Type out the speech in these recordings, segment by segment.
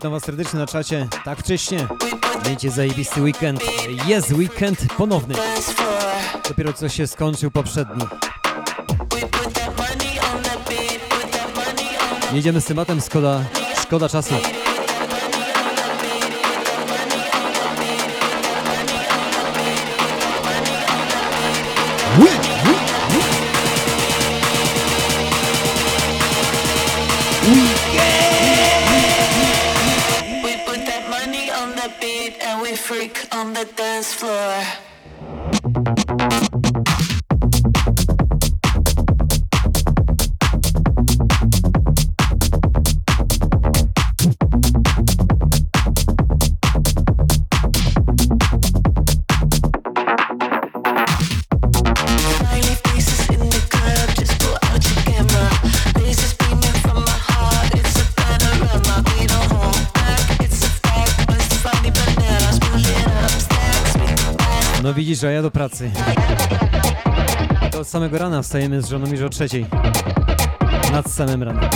witam was serdecznie na czacie. Tak wcześnie. Będzie zajebisty weekend. Jest weekend ponowny. Dopiero co się skończył poprzedni. Jedziemy z tematem, szkoda, szkoda czasu. Widzisz, że ja do pracy. Od samego rana wstajemy z żoną już o trzeciej. Nad samym ranem.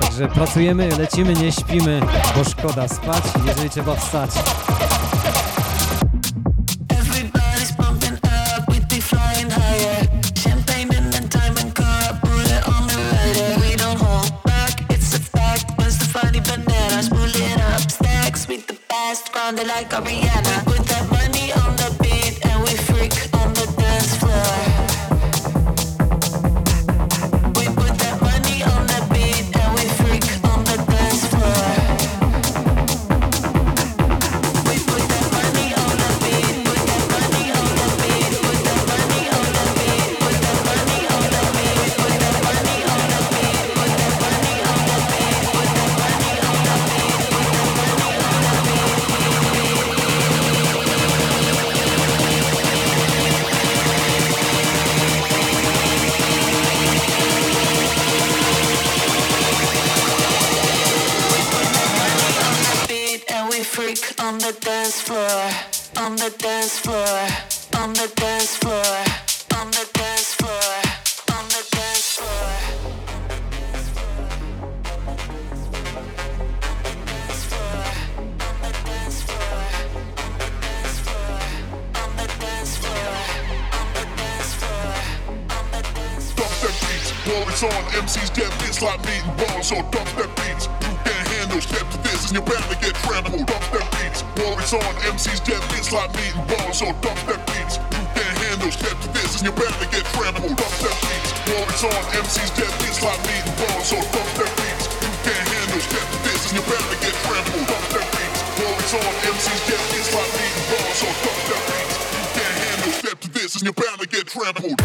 Także pracujemy, lecimy, nie śpimy, bo szkoda spać, jeżeli trzeba wstać. trampled.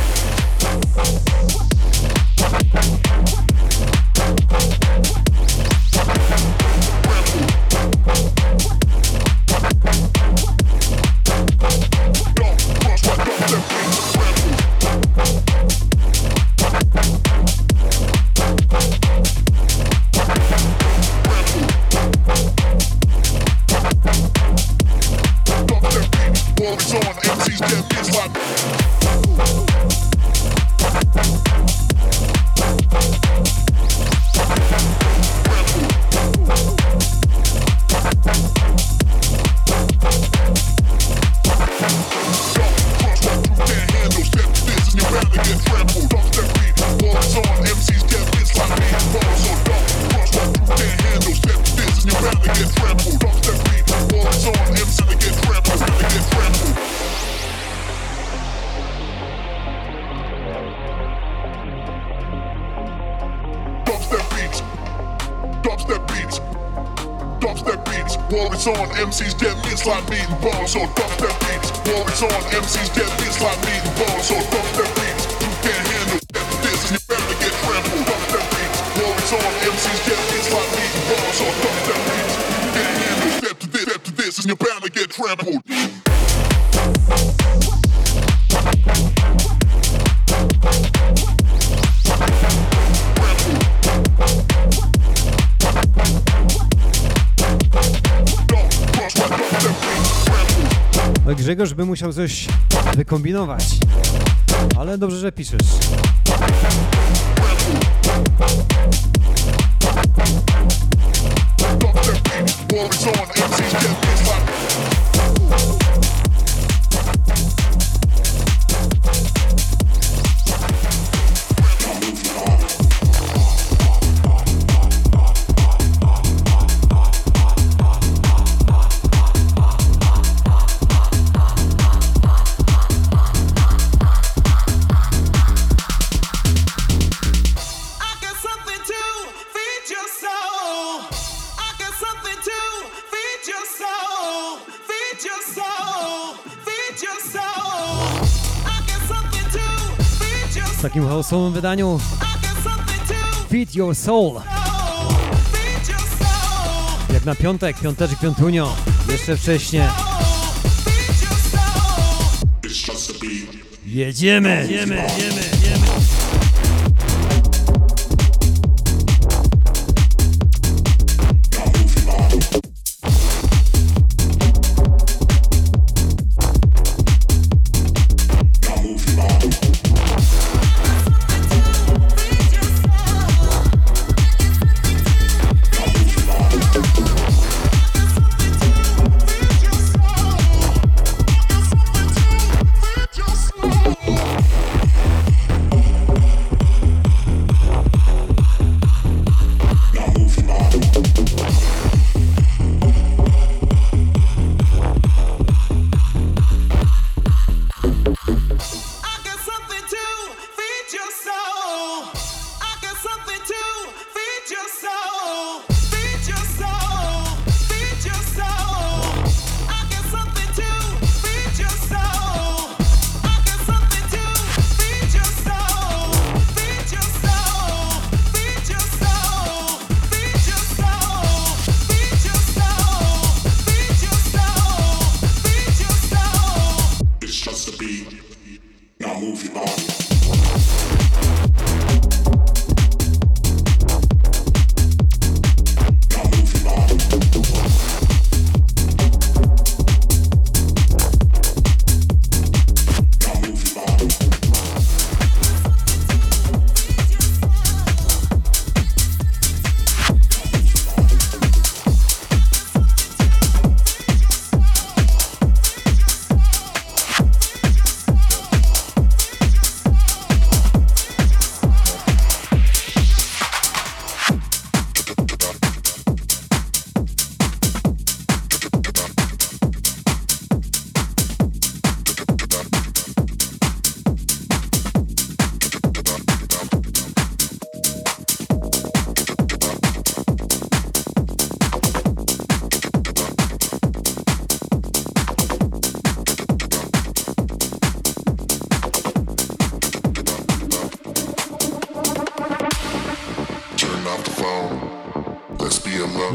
już bym musiał coś wykombinować. Ale dobrze, że piszesz. wydaniu Feed Your Soul. Jak na piątek, piąteczek, piątunio, jeszcze wcześniej. Jedziemy, jedziemy, jedziemy, jedziemy.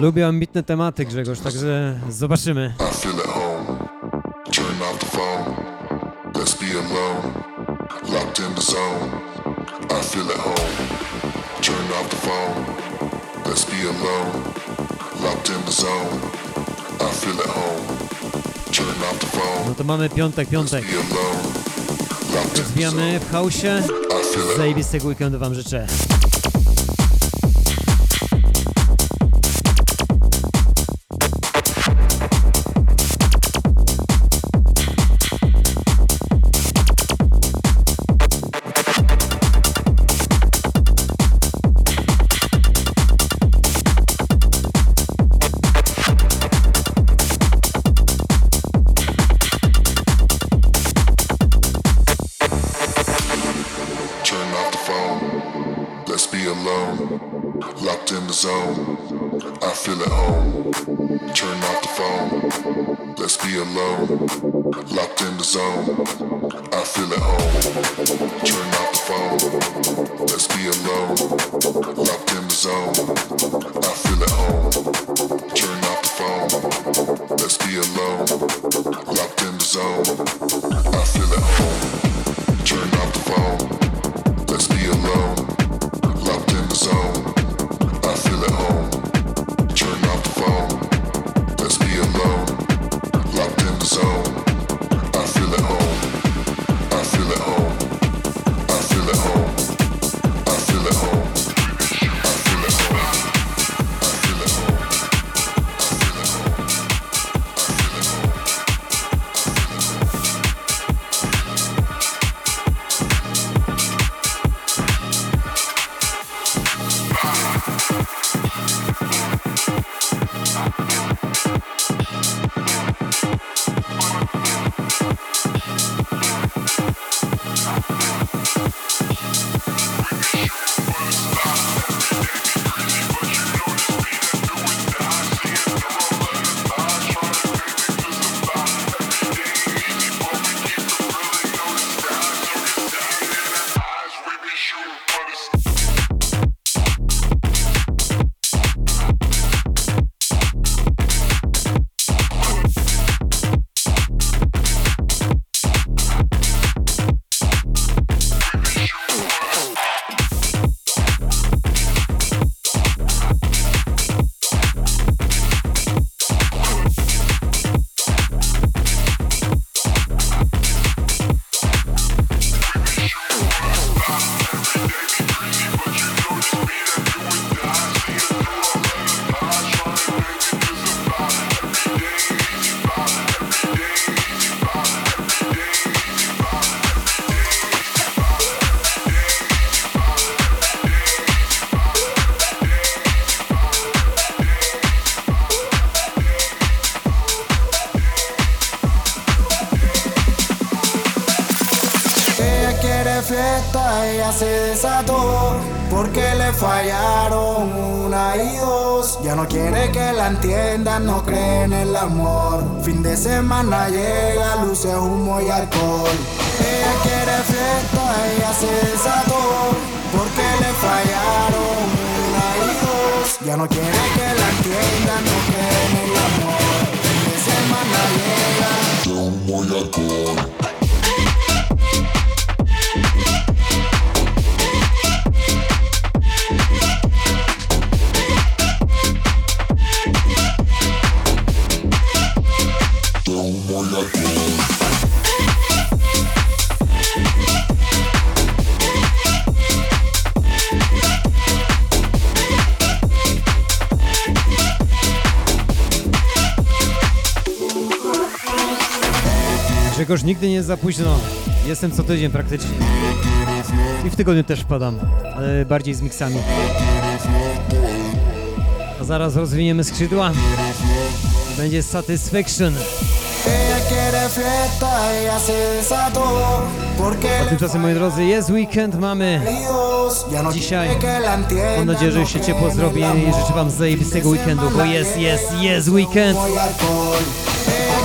Lubię ambitne tematy, Grzegorz, także zobaczymy. No to mamy piątek, piątek. Rozwijamy w hausie. Zajebistego weekendu Wam życzę. Ya no quiere que la entienda, no cree en el amor. Fin de semana llega, luce humo y alcohol. Ella quiere fiesta, ella se desató. Porque le fallaron una y. Ya no quiere que la entienda, no cree en el amor. Fin de semana llega, luce humo y alcohol. Nigdy nie jest za późno. Jestem co tydzień praktycznie. I w tygodniu też wpadam, ale bardziej z miksami. A zaraz rozwiniemy skrzydła. Będzie Satisfaction. A tymczasem, moi drodzy, jest weekend, mamy dzisiaj. Mam nadzieję, że się ciepło zrobi i życzę Wam zajebistego weekendu, bo jest, jest, jest weekend.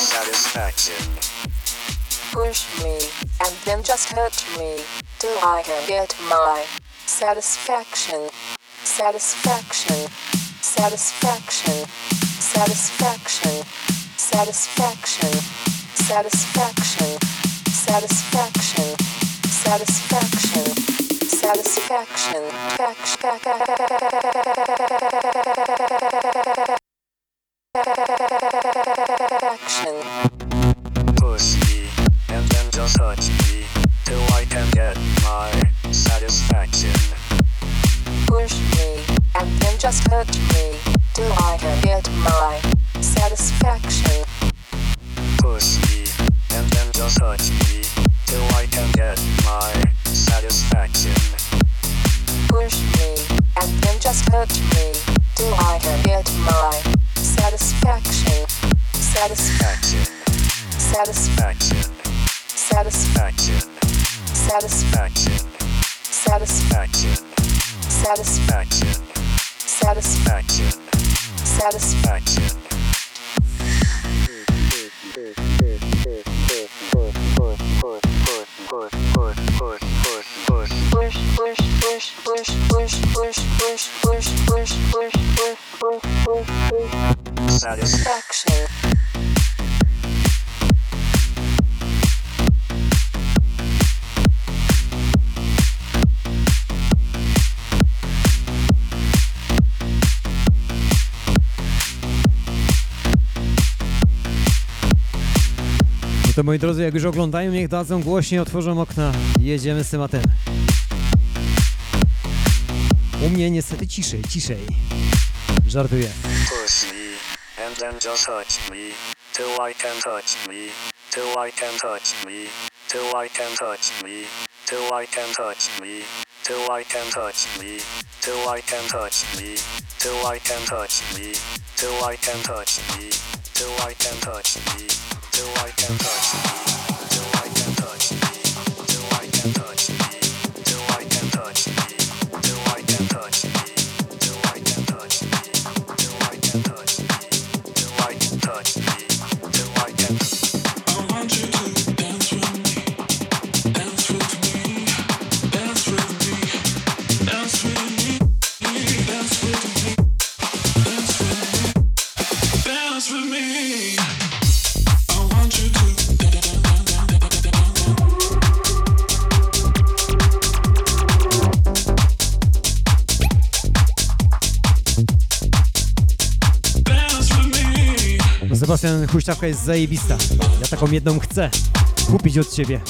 satisfaction. Push me, and then just hurt me, till I can get my satisfaction. Satisfaction. Satisfaction. Satisfaction. Satisfaction. Satisfaction. Satisfaction. Satisfaction. Satisfaction. Satisfaction. Push me, and then just touch me, till I can get my satisfaction. push me, and then just hurt me till I can get my satisfaction. Push me, and then just touch me, till I can get my satisfaction. Push me, and then just hurt me till I can get my satisfaction. Satisfaction. Satisfaction. Satisfaction. action, Satisfaction. action, Satisfaction. Satisfaction. Push, push, push, push, push, push, push, push, No to moi drodzy, jak już oglądają, niech dadzą głośniej, otworzą okna. Jedziemy z tematem. U mnie niestety ciszej, ciszej. Żartuję. Push me, and then just touch me, till I can touch me, till I can touch me, till I can touch me, till I can touch me, till I can touch me, till I can touch me, till I can touch me, till I can touch me, till I can touch me, till I can touch me, Sebastian, huśtawka jest zajebista. Ja taką jedną chcę kupić od ciebie.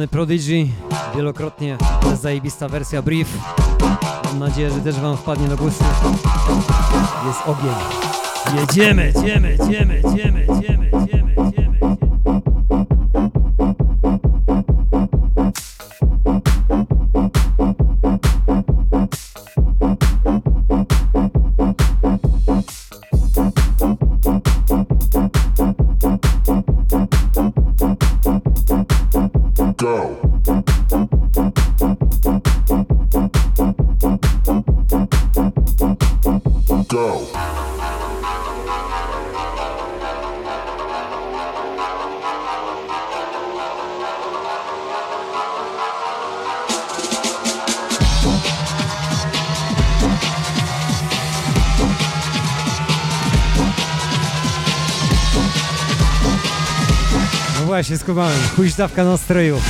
Odgrzewany Prodigy, wielokrotnie zajebista wersja Brief. Mam nadzieję, że też wam wpadnie do gustu. Jest ogień. Jedziemy, jedziemy, jedziemy, jedziemy, Właśnie, skumałem. Huśtawka nastroju.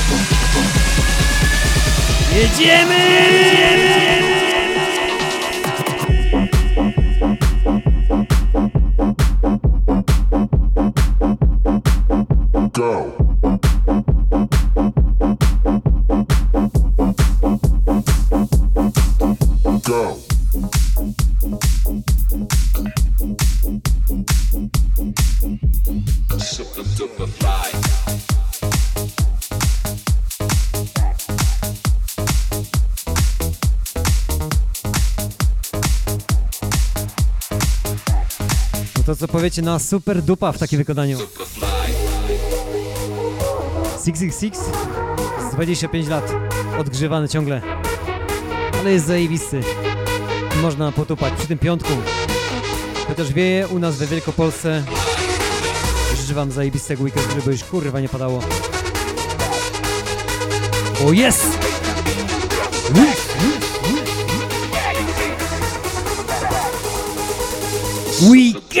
Jedziemy! Go. Go. Co powiecie na super dupa w takim wykonaniu? Super fly. 666 z 25 lat. Odgrzewany ciągle. Ale jest zajebisty. Można potupać przy tym piątku. Chociaż wieje u nas we Wielkopolsce. Życzę wam zajebistego weekendu, żeby już kurwa nie padało. O jest! Weekend!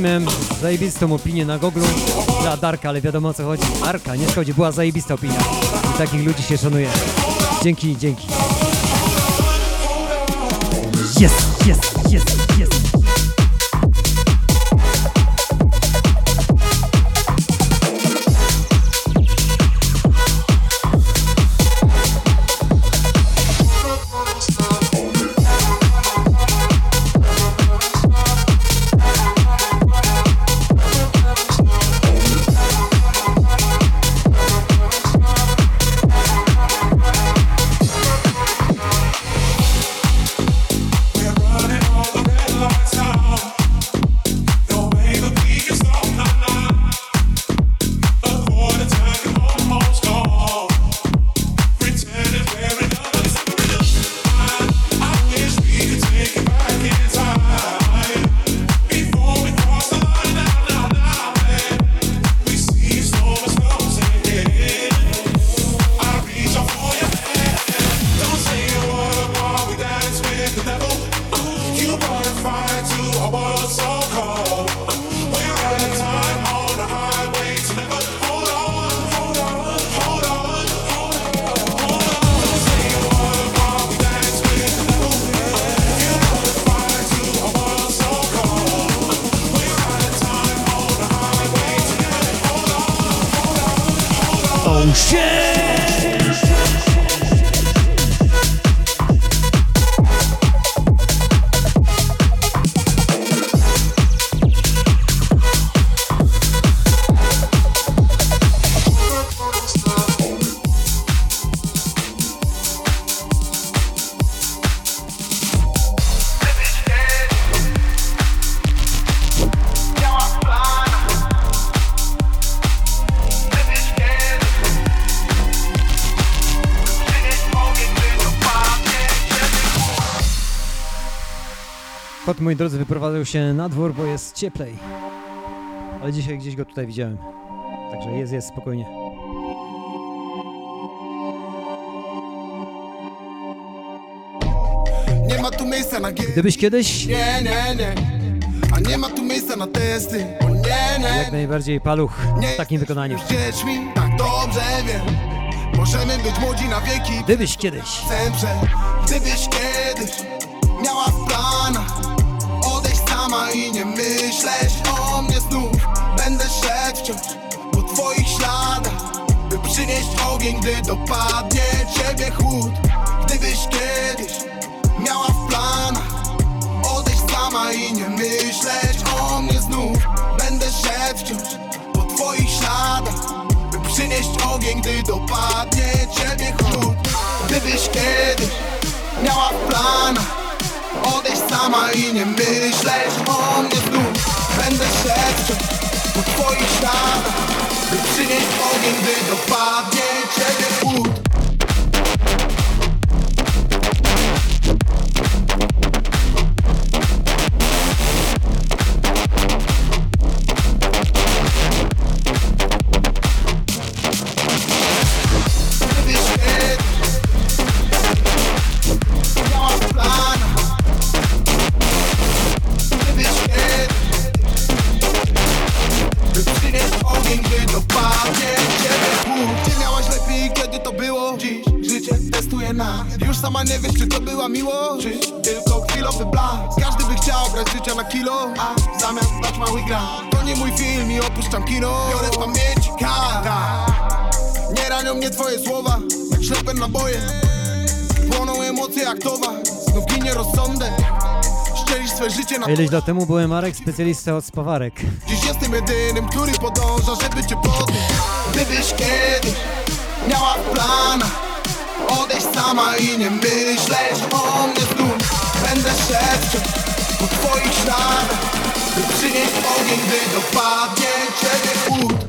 Miałem zajebistą opinię na Google dla Darka, ale wiadomo o co chodzi. Arka, nie szkodzi, była zajebista opinia. I takich ludzi się szanuje. Dzięki, dzięki. Jest, jest, jest, Kot, moi drodzy, wyprowadzał się na dwór, bo jest cieplej. Ale dzisiaj gdzieś go tutaj widziałem. Także jest, jest, spokojnie. Nie ma tu miejsca na gier. Gdybyś kiedyś, Nie, nie, nie. A nie ma tu miejsca na testy. O nie, nie. jak najbardziej paluch w takim wykonaniu. Dziećmi, tak dobrze wiem. Możemy być młodzi na wieki. Gdybyś kiedyś, Zemrze, gdybyś kiedyś miała w planach i nie myśleć o mnie znów. Będę szedł wciąż po twoich śladach, by przynieść ogień, gdy dopadnie ciebie chłód. Gdybyś kiedyś miała w planach odejść sama i nie myśleć o mnie znów. Będę szedł wciąż po twoich śladach, by przynieść ogień, gdy dopadnie ciebie chłód. Gdybyś kiedyś miała w planach sama i nie myśleć o mnie znów. Będę szedł po twoich śladach, by przynieść ogień, gdy dopadnie ciebie chłód. Naboje. Płoną emocje jak towar Znów ginie rozsądek. Szczelisz swe życie na ileś lat temu byłem Marek, specjalista od spawarek. Dziś jestem jedynym, który podąża, żeby cię poznać Gdybyś kiedyś miała w planach Odejść sama i nie myśleć o mnie znów Będę szedł po twoich śladach By przynieść ogień, gdy dopadnie ciebie chłód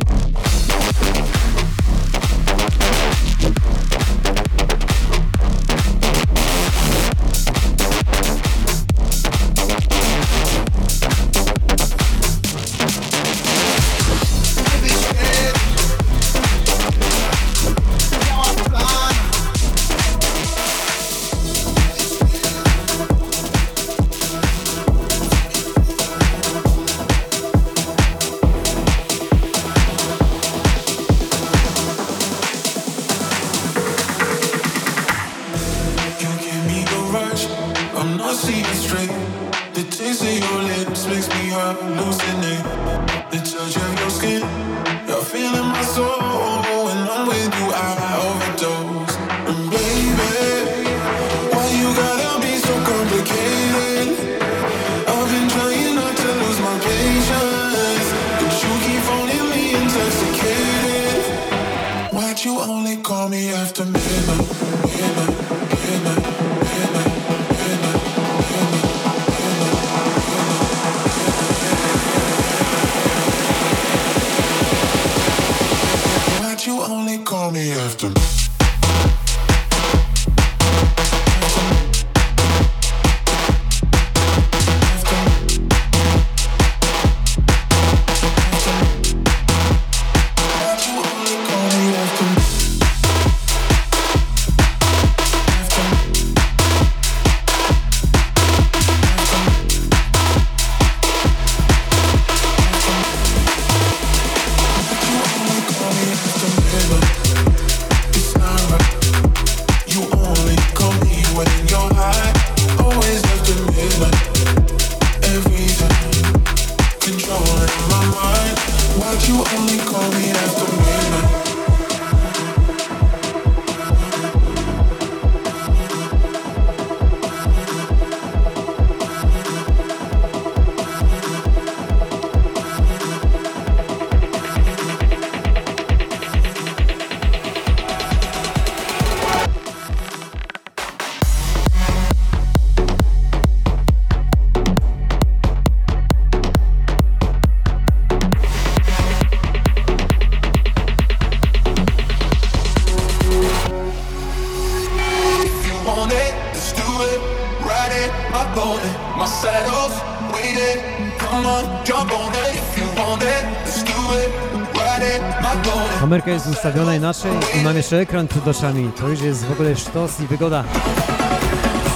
jest ustawiona inaczej i mam jeszcze ekran przed oczami. To już jest w ogóle sztos i wygoda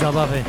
zabawy.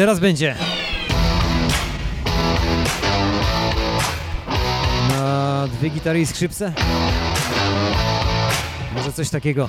teraz będzie. Na dwie gitary i skrzypce? Może coś takiego.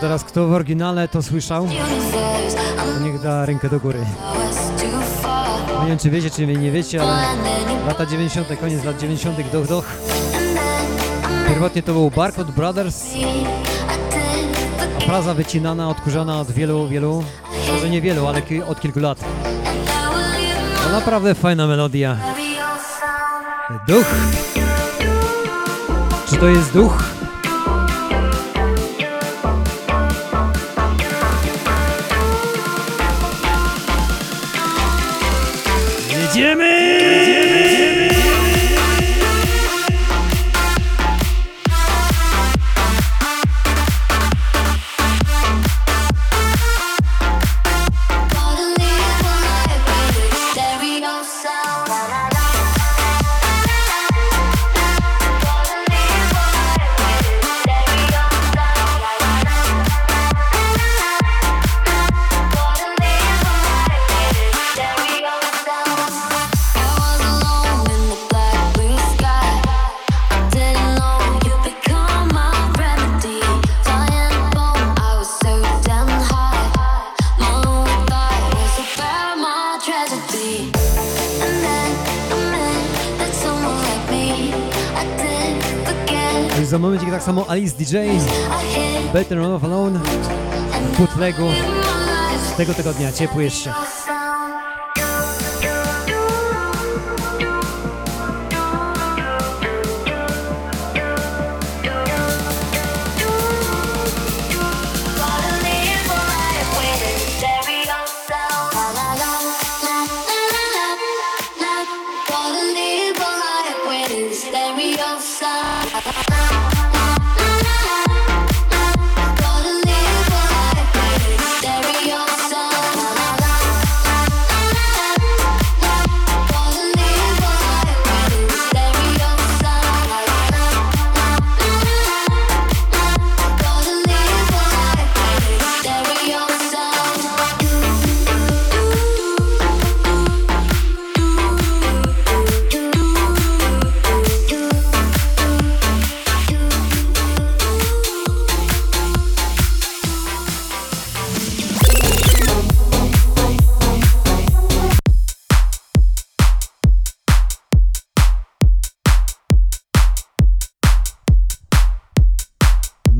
teraz kto w oryginale to słyszał, to niech da rękę do góry. Nie wiem czy wiecie, czy nie wiecie, ale lata 90., koniec lat 90., doch doch. Pierwotnie to był Barcode Brothers. Praza wycinana, odkurzana od wielu, wielu, może nie wielu, ale od kilku lat. To naprawdę fajna melodia. Duch. Czy to jest duch? Alice DJ, Better Off Alone, w bootlegu tego tygodnia, ciepły jeszcze.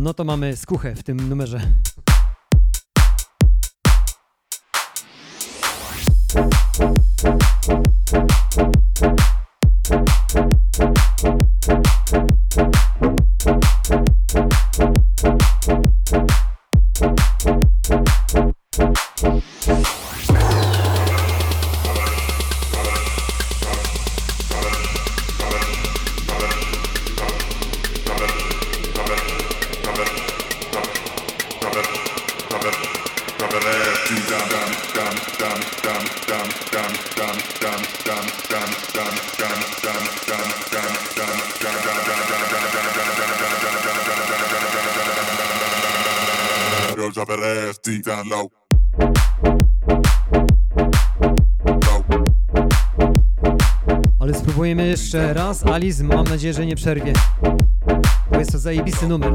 No to mamy skuchę w tym numerze. Mam nadzieję, że nie przerwie. Bo jest to zajebisty numer.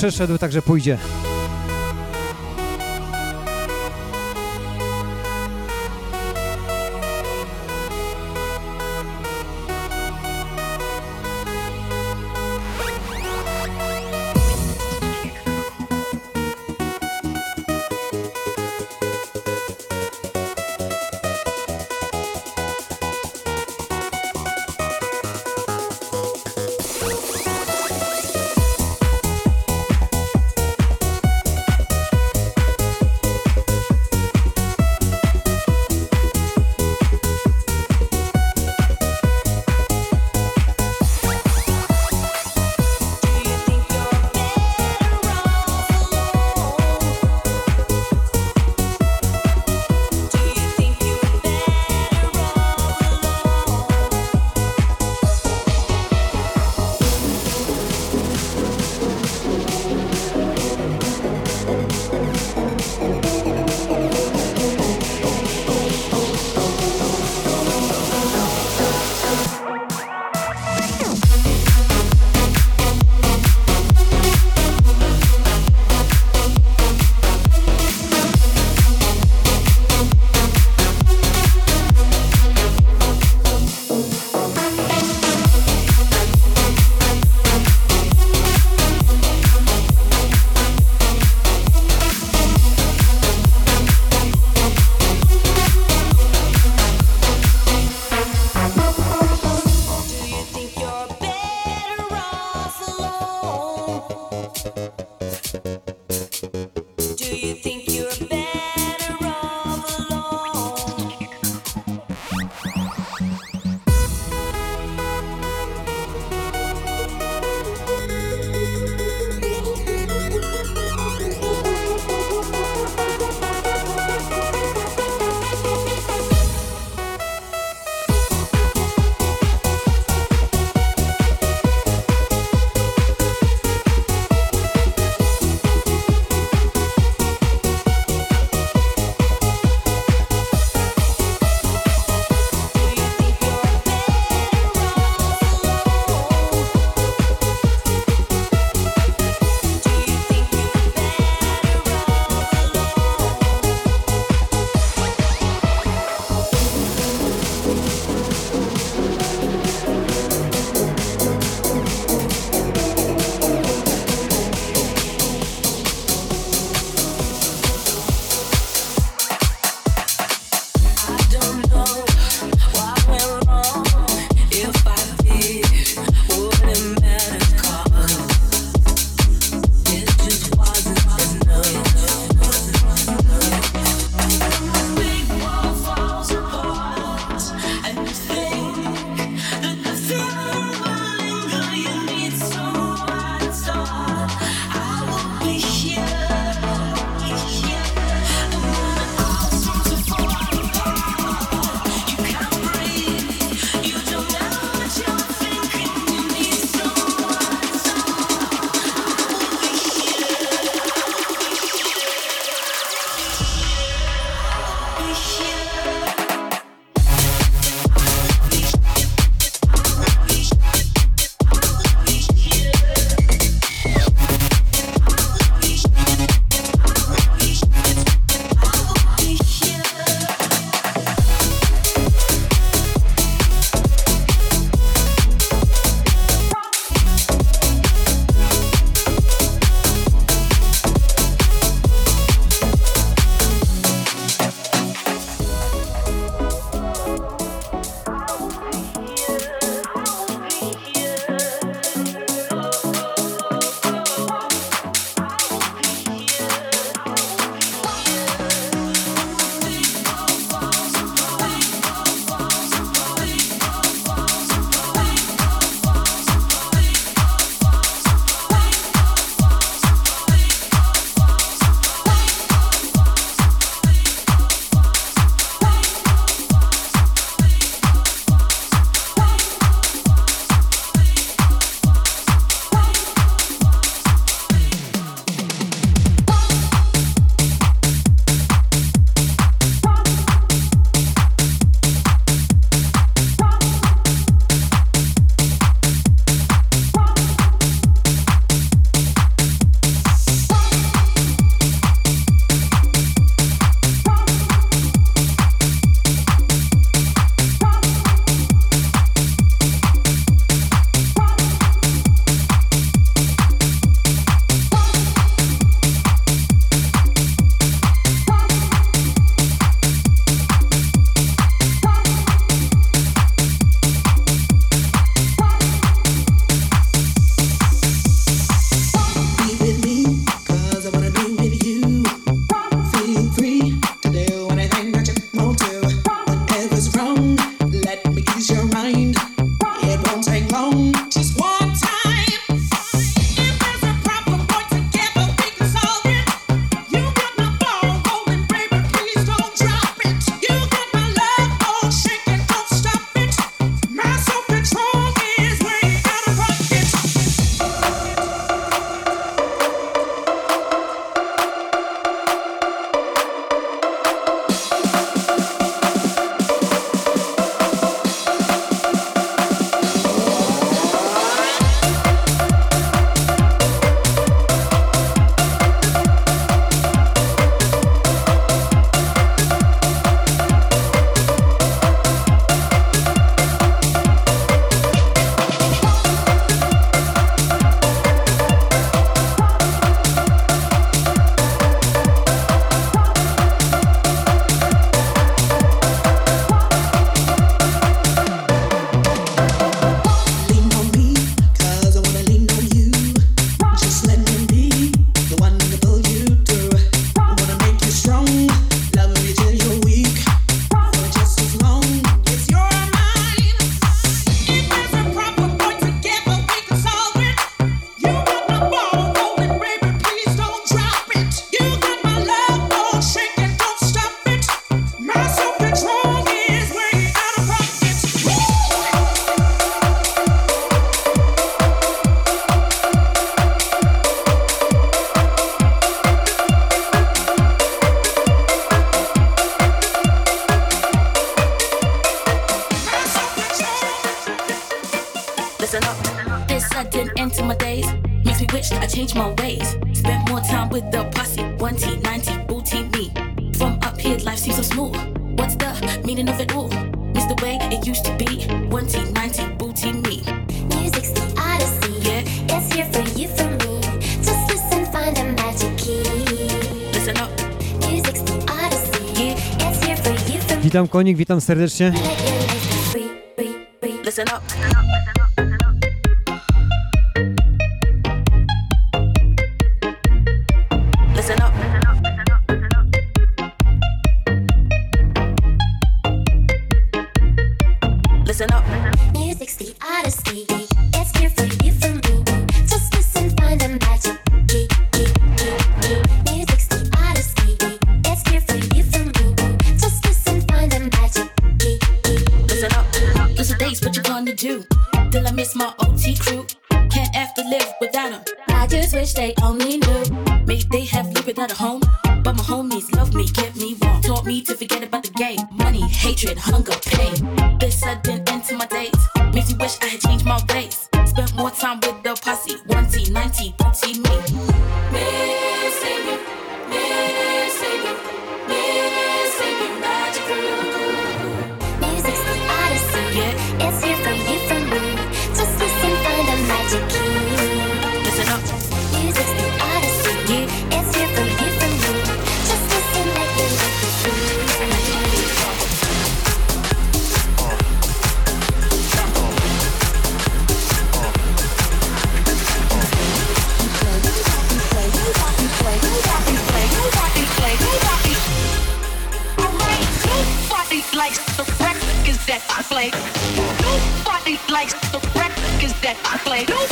Przeszedł, także pójdzie. Konik, witam serdecznie. miss my OT crew. Can't have to live without them. I just wish they only knew. may they have lived without a home. But my homies love me, kept me warm. Taught me to forget about the game. Money, hatred, hunger, pain. This sudden end to my days. Makes me wish I had changed my ways. Spent more time with the posse. 1T, 90, 30, I don't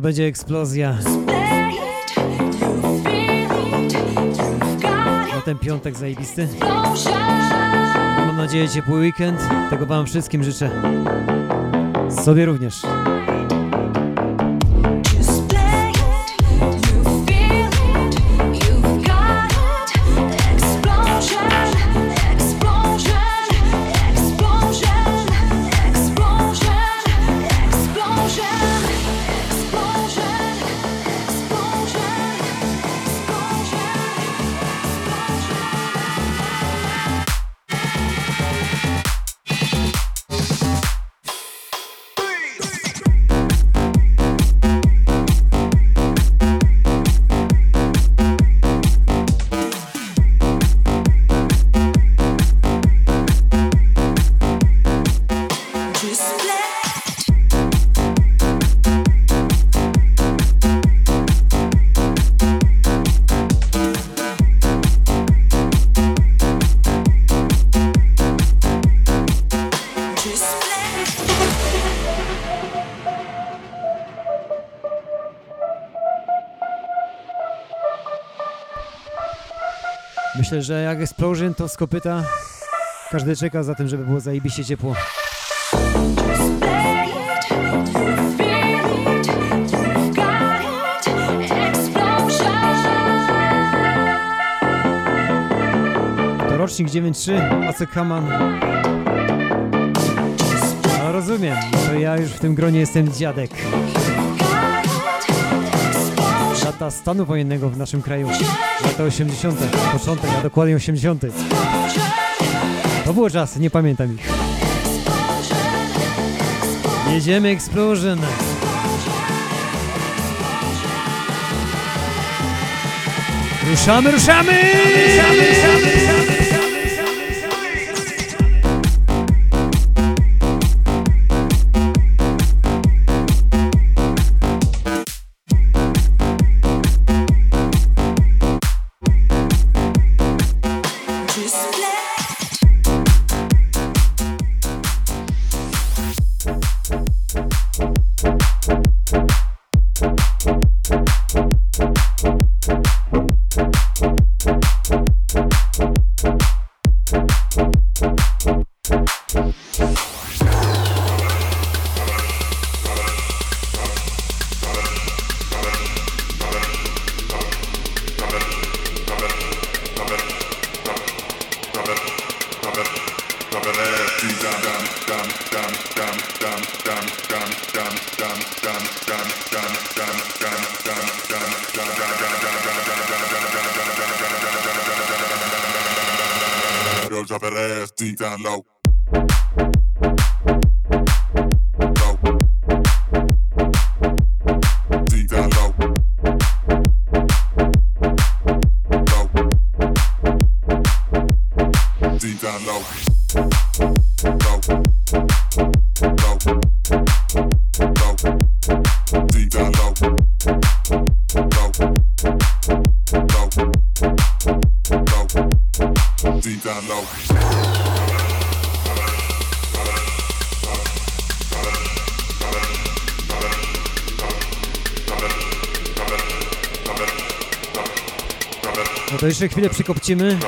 To będzie eksplozja. No ten piątek zajebisty. Mam nadzieję ciepły weekend. Tego wam wszystkim życzę. Sobie również. Że jak Explosion to z kopyta każdy czeka za tym, żeby było zajebiście ciepło. To rocznik 9.3, Acek Haman. No rozumiem, to ja już w tym gronie jestem dziadek. Lata stanu wojennego w naszym kraju. Lata 80. Początek, a dokładnie 80. To było czas, nie pamiętam ich. Jedziemy Explosion. Ruszamy, ruszamy! Girl, jeszcze chwilę przykopcimy.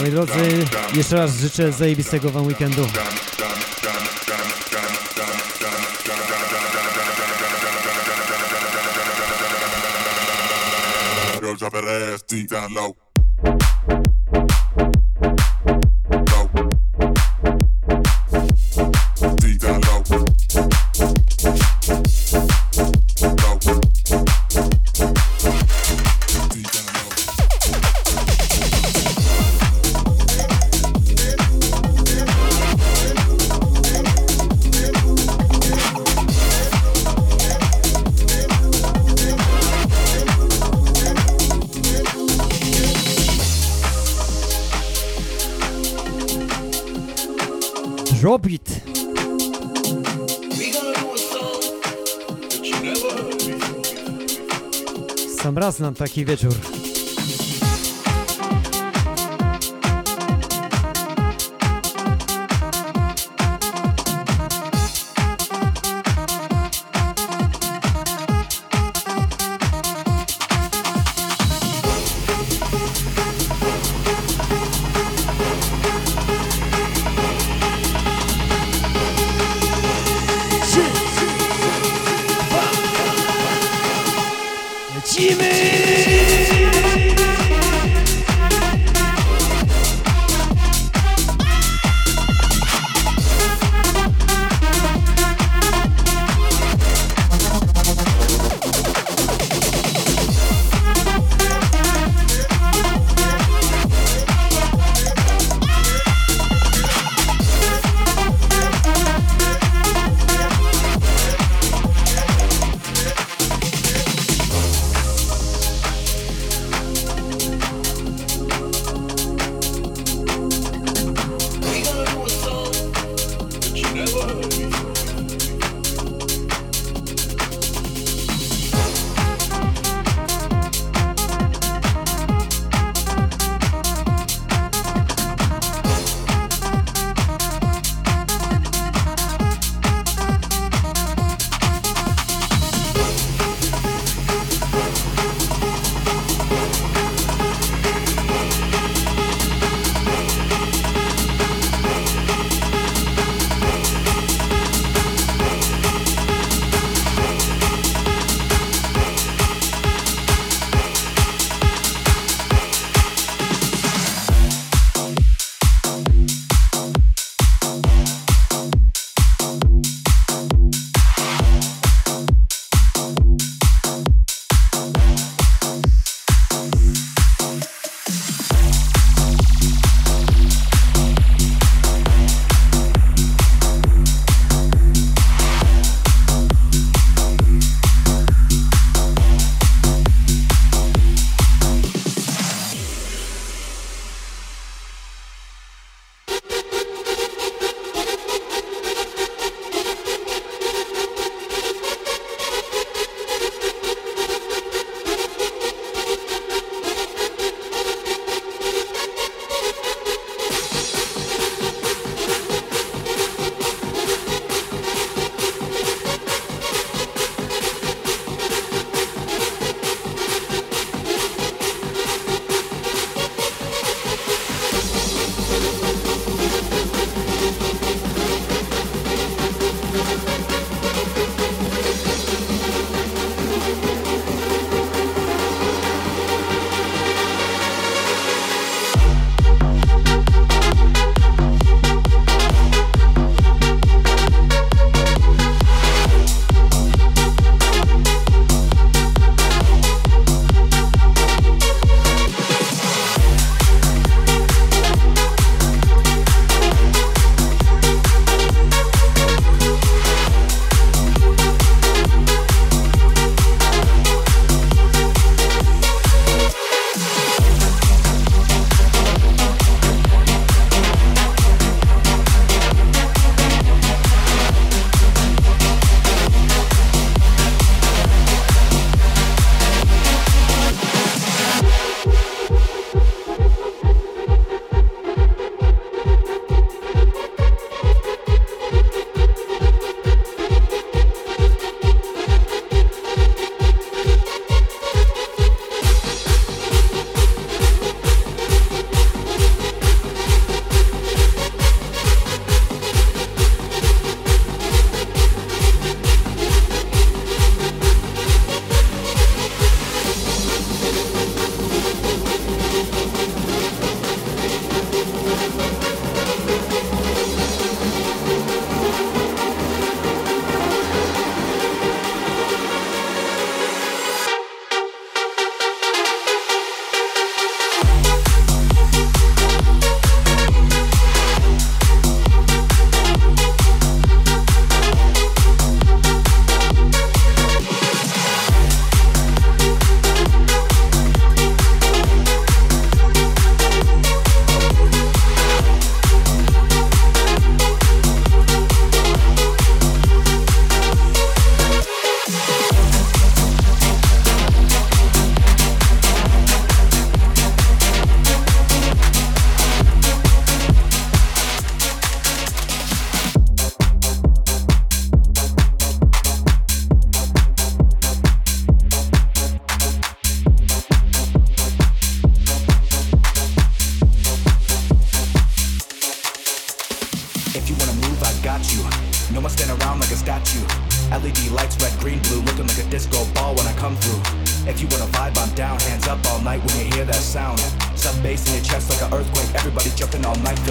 Moi drodzy, jeszcze raz życzę zajebistego wam weekendu. Drop that ass deep down. Low. Na taki wieczór.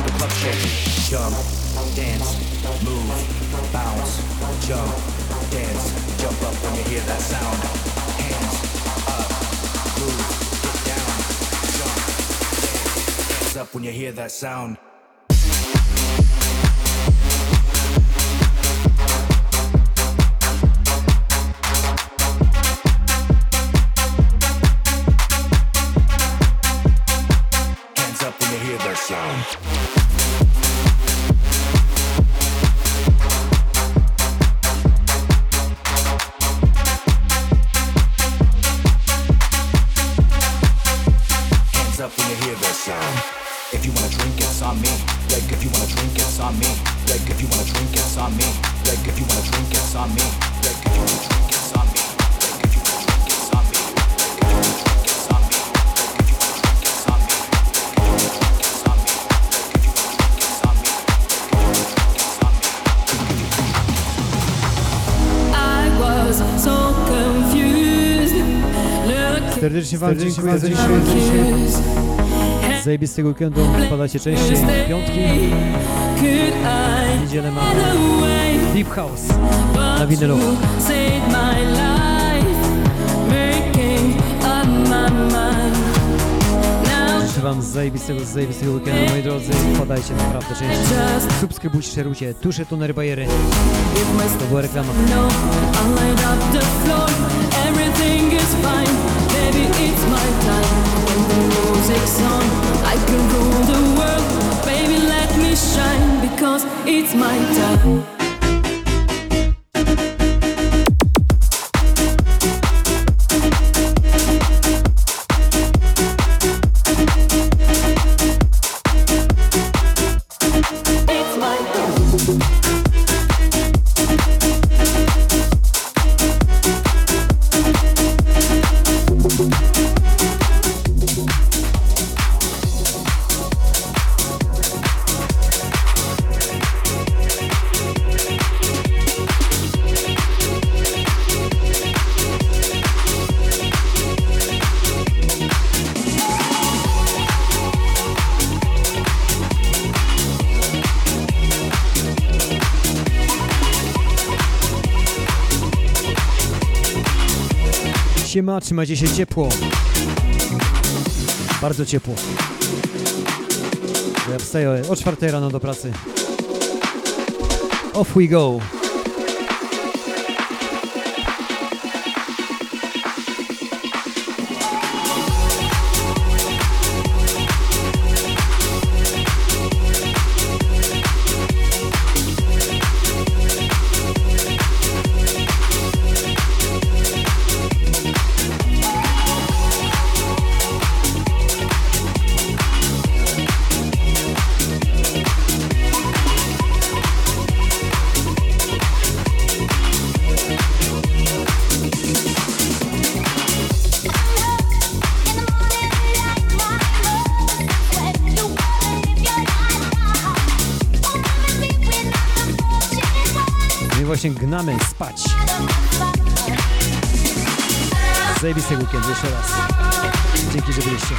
Till the club shake. Jump, dance, move, bounce. Jump, dance, jump up when you hear that sound. Hands up, move, get down, jump, dance. Hands up when you hear that sound. Wam dziękuję za dzisiejszy zajebistego weekendu. Wpadacie częściej piątki. Niedzielę mamy Deep House na. Now Życzę Wam zajebistego, zajebistego weekendu, moi drodzy. Wpadajcie naprawdę częściej. Subskrybujcie, szerujcie. Tusze, tonery, bajery. To była reklama. No, up the floor. Everything is fine. It's my time. Siema, trzymajcie się ciepło. Bardzo ciepło. Ja wstaję o 4 rano do pracy. Off we go. Właśnie gnamy spać. Zajebistego weekendu jeszcze raz. Dzięki, że byliście.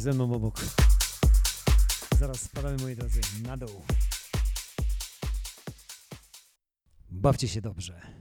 jesteś ze mną obok. Zaraz spadamy, moi drodzy, na dół. Bawcie się dobrze.